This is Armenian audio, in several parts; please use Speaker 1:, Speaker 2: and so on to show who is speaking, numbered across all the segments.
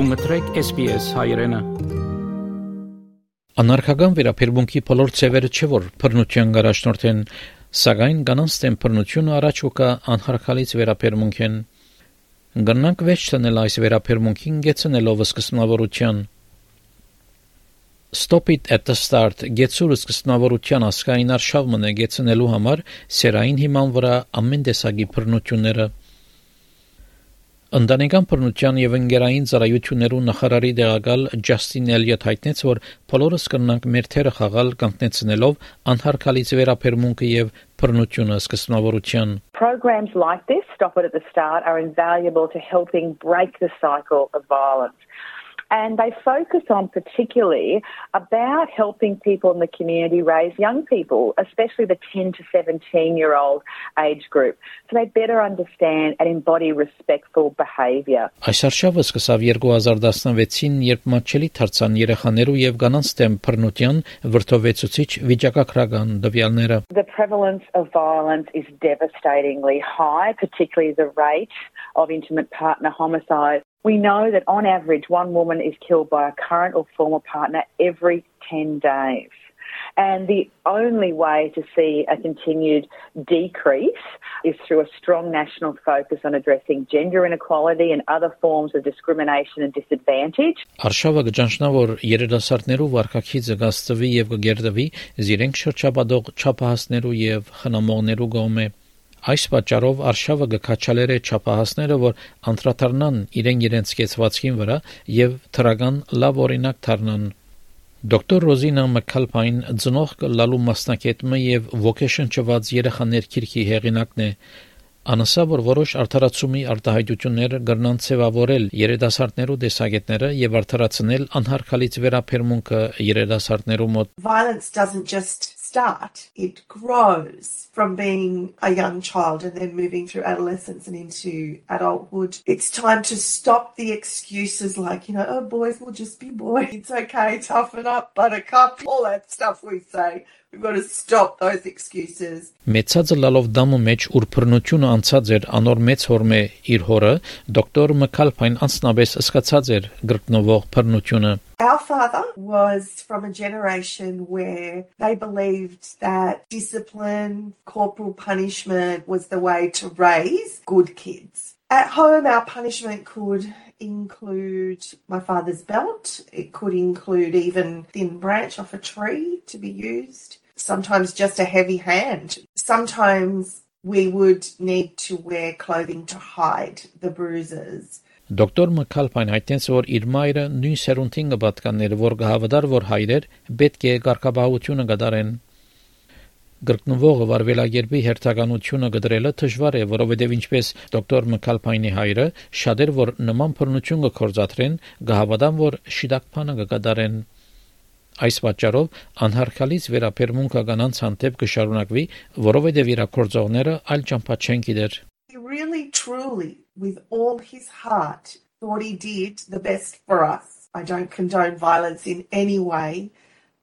Speaker 1: Դու մտրեք SPS հայրենը։
Speaker 2: Անարքական վերապերբունքի բոլոր ծևերը չէ որ բռնության գարաշնորթ են, սակայն կանանց դեմ բռնությունը առաջ ուկա անհարքալից վերապերբունք են։ Գնանք վեճ տնել այս վերապերբունքին գեցնելով սկսնավորության։ Stop it at the start. Գեցուրը սկսնավորության ասկային արշավ մնե գեցնելու համար սերային հիման վրա ամեն տեսակի բռնությունները Ընտանեկան բռնության եւ ընկերային ծառայություններու նախարարի դեղակալ Ջաստին Էլիոթ հայտնեց, որ բոլորս կնանք մեր թերը խաղալ կանգնեցնելով անհարկալից վերապերմունքը եւ բռնությունը սկսնավորության
Speaker 3: Programs like this, Stop It at the Start, are invaluable to helping break the cycle of violence. And they focus on particularly about helping people in the community raise young people, especially the 10 to 17 year old age group, so they better understand and embody respectful behaviour.
Speaker 2: Այս արշավը սկսավ 2016-ին, երբ մատչելի դարձան երեխաներու եւ կանանց դեմ բռնության վրթովեցուցիչ վիճակագրական դվյալները.
Speaker 3: The prevalence of violence is devastatingly high, particularly the rate of intimate partner homicide. We know that on average, one woman is killed by a current or former partner every 10 days. And the only way to see a continued decrease is through a strong national focus on addressing gender inequality and other forms of discrimination and disadvantage.
Speaker 2: Արշավը գճանչնա որ երիտասարդներու վարկակիցը գաստվի եւ գերդվի զիրենք շրջապատող չափահասներու եւ խնամողներու գոմե Այս պատճառով արշավը գկաչալեր է չափահասները, որ անդրադառնան իրեն իրենց կեցվածքին վրա եւ թրական լավ օրինակ դառնան։ Դոկտոր Ռոզինա Մակալփայն ծնող լալու մասնակետը եւ ոգեշնչված երեխաներ քիրքի հեղինակն է Անասա որ որոշ արդարացումի արտահայտություններ կրնան ցևավորել երիտասարդներու տեսակետները եւ արդարացնել անհարկալից վերապերմունքը երիտասարդներու մոտ
Speaker 4: Violence doesn't just start, it grows from being a young child and then moving through adolescence and into adulthood. It's time to stop the excuses like, you know, oh, boys will just be boys. It's okay, toughen up, buttercup, all that stuff we say. We've got to stop those excuses.
Speaker 2: Մեծածը լալով դամու մեջ ուր բռնությունը անցած էր անոր մեծ հորմե իր հորը դոկտոր Մկալփայն անցնաբես սկացած էր գրկնովող բռնությունը
Speaker 4: Our father was from a generation where they believed that discipline, corporal punishment was the way to raise good kids. At home, our punishment could include my father's belt. It could include even thin branch off a tree to be used. Sometimes just a heavy hand. Sometimes we would need to wear clothing to hide the bruises.
Speaker 2: Դոկտոր Մկալփայն հայտնեց, որ իր մայրը նույն սերունդին կպատկաններ, որ կհավատար, որ հայրեր պետք է ղարկաբահությունը կդարեն։ Գրկնվողը վարվելագերբի հերթականությունը գդրելը դժվար է, որովհետև ինչպես դոկտոր Մկալփայնի հայրը շատ էր, որ նման բռնություն կկործատրեն, կհավատան, որ շիդակփանը կկդարեն։ Այս պատճառով անհարկալից վերապերմունքը կանանց հանդեպ կշարունակվի, որովհետև իրակորձողները այլ ճամփա չեն գիտեր։
Speaker 4: really truly with all his heart, thought he did the best for us. I don't condone violence in any way,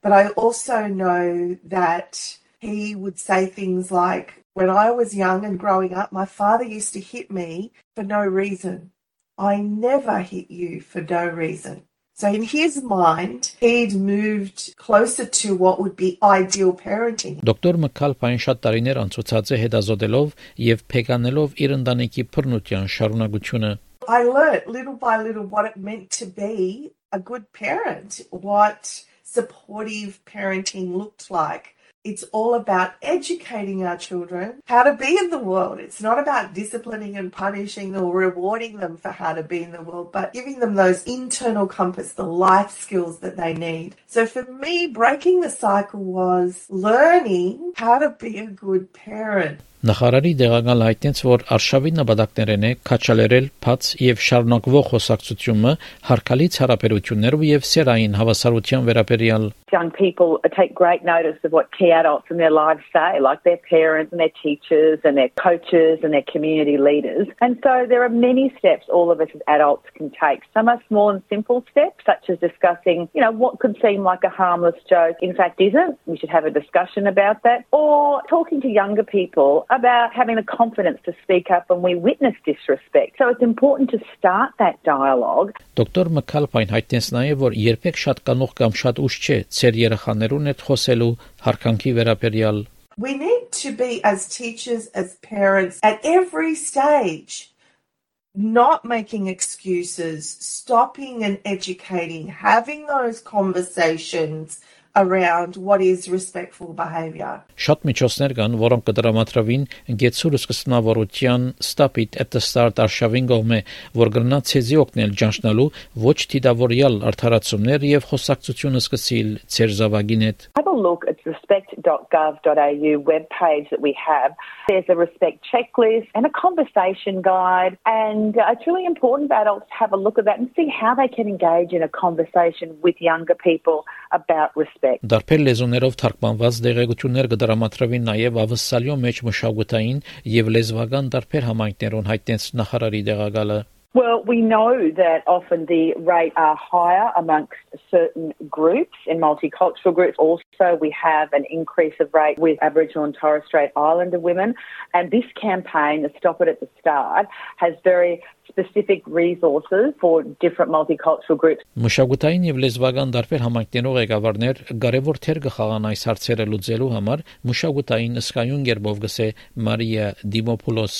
Speaker 4: but I also know that he would say things like, When I was young and growing up, my father used to hit me for no reason. I never hit you for no reason. So in his mind, he'd moved closer to what would be ideal parenting.
Speaker 2: Դոկտոր Մկալփային շատ տարիներ անցուցած է հետազոտելով եւ փեկանելով իր ընտանիքի բռնության շարունակությունը։
Speaker 4: I learned little by little what it meant to be a good parent, what supportive parenting looked like. It's all about educating our children how to be in the world. It's not about disciplining and punishing or rewarding them for how to be in the world, but giving them those internal compass, the life skills that they need. So for me, breaking the cycle was learning how to be a good parent.
Speaker 2: Նախարարի դեղական հայտնեց, որ արշավի նպատակներն է քաչալերել բաց եւ շարունակվող խոսակցությունը հարկալից հարաբերություններով եւ սերային հավասարության վերաբերյալ
Speaker 3: Young people take great notice of what key adults in their lives say, like their parents and their teachers and their coaches and their community leaders. And so there are many steps all of us as adults can take. Some are small and simple steps, such as discussing, you know, what could seem like a harmless joke in fact isn't. We should have a discussion about that. Or talking to younger people about having the confidence to speak up when we witness disrespect. So it's important to start that dialogue.
Speaker 2: Դոկտոր Մքալփայն հայտնեց նաև, որ երբեք շատ կանող կամ շատ ուշ չէ ծեր երեխաներուն հետ խոսելու հարկանքի
Speaker 4: we need to be, as teachers, as parents, at every stage, not making excuses, stopping and educating, having those conversations around what is respectful behavior.
Speaker 2: Շատ միջոցներ կան, որոնք կդրամատրվին գեցուրս կստնավորության stop it at the start արշավին գոմե, որ գրնա ցեզի օգնել ճանչնալու ոչ թիդավորյալ արդարացումներ եւ խոսակցությունը սկսիլ ծեր զավագին հետ։
Speaker 3: Have a look at respect.gov.au webpage that we have. There's a respect checklist and a conversation guide and uh, it's really important that adults have a look at that and see how they can engage in a conversation with younger people about respect.
Speaker 2: Դարբեր լեզուներով թարգմանված դեղեցություններ կդրամատրվին նաև ավսալյո մեջ մշակութային եւ լեզվական դարբեր համայնքներուն հայտնեց նախարարի դեղակալը
Speaker 3: Well, we know that often the rate are higher amongst certain groups in multicultural groups. Also, we have an increase of rate with Aboriginal and Torres Strait Islander women. And this campaign, the Stop It at the Start, has very specific resources for different multicultural groups.
Speaker 2: Մշակութային եւ լեզվական դարբեր համայնքներով ղեկավարներ կարևոր թեր կխաղան այս հարցերը լուծելու համար մշակութային ըսկայուն գերբով գսե Մարիա Դիմոպուլոս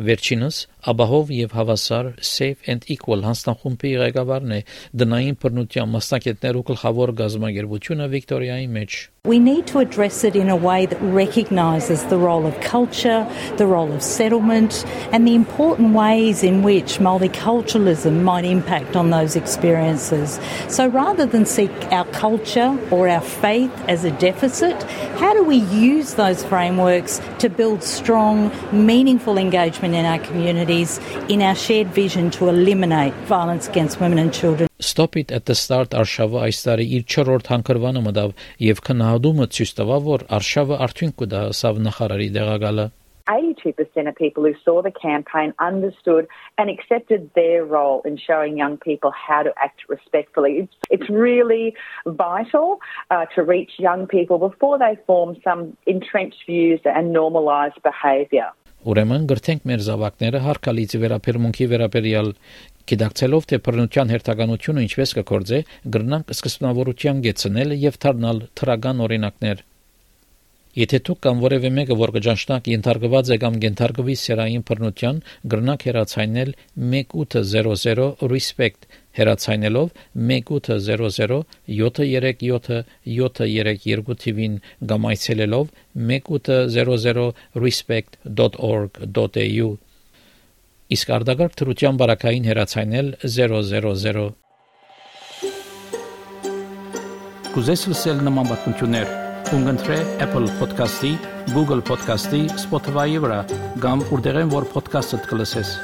Speaker 2: Վերջինս Աբահով եւ հավասար Safe and Equal հանձնախումբի ղեկավարն է դնային բռնության մասնակիցներ ու գլխավոր գազམ་ագերբությունը Վիկտորիայի մեջ
Speaker 5: We need to address it in a way that recognises the role of culture, the role of settlement, and the important ways in which multiculturalism might impact on those experiences. So rather than seek our culture or our faith as a deficit, how do we use those frameworks to build strong, meaningful engagement in our communities in our shared vision to eliminate violence against women and children?
Speaker 2: Stop it at the start Արշավը այս տարի իր 4-րդ հանգրվանը մտավ եւ քննադումը ցույց տվավ, որ Արշավը արդյունք կդա սավ նախարարի դեղակալը
Speaker 3: 82% of people who saw the campaign understood and accepted their role in showing young people how to act respectfully. It's, it's really vital uh, to reach young people before they form some entrenched views and normalise behaviour.
Speaker 2: Ուրեմն գրթենք մեր զավակները հարկալից վերապերմունքի վերաբերյալ Գիտակցելով թե բռնության հերթականությունը ինչպես կկործե, գրնանք սկզբնավորության գեցնել եւ դառնալ թրագան օրինակներ։ Եթե դուք կամ որևէ մեկը որ կճանչնակ ենթարկված է կամ ենթարկվի սերային բռնության, գրնանք հեռացայնել 1800 respect հեռացայնելով 1800 737 732 թիվին կամ այցելելով 1800 respect.org.au իսկ արդագարգ թրության բարակային հեռացայնել 000
Speaker 1: Կուզես լսել նման բանություններ, կընտրե Apple Podcast-ի, Google Podcast-ի, Spotify-ի վրա, կամ որտեղեն որ podcast-ը դուք լսես։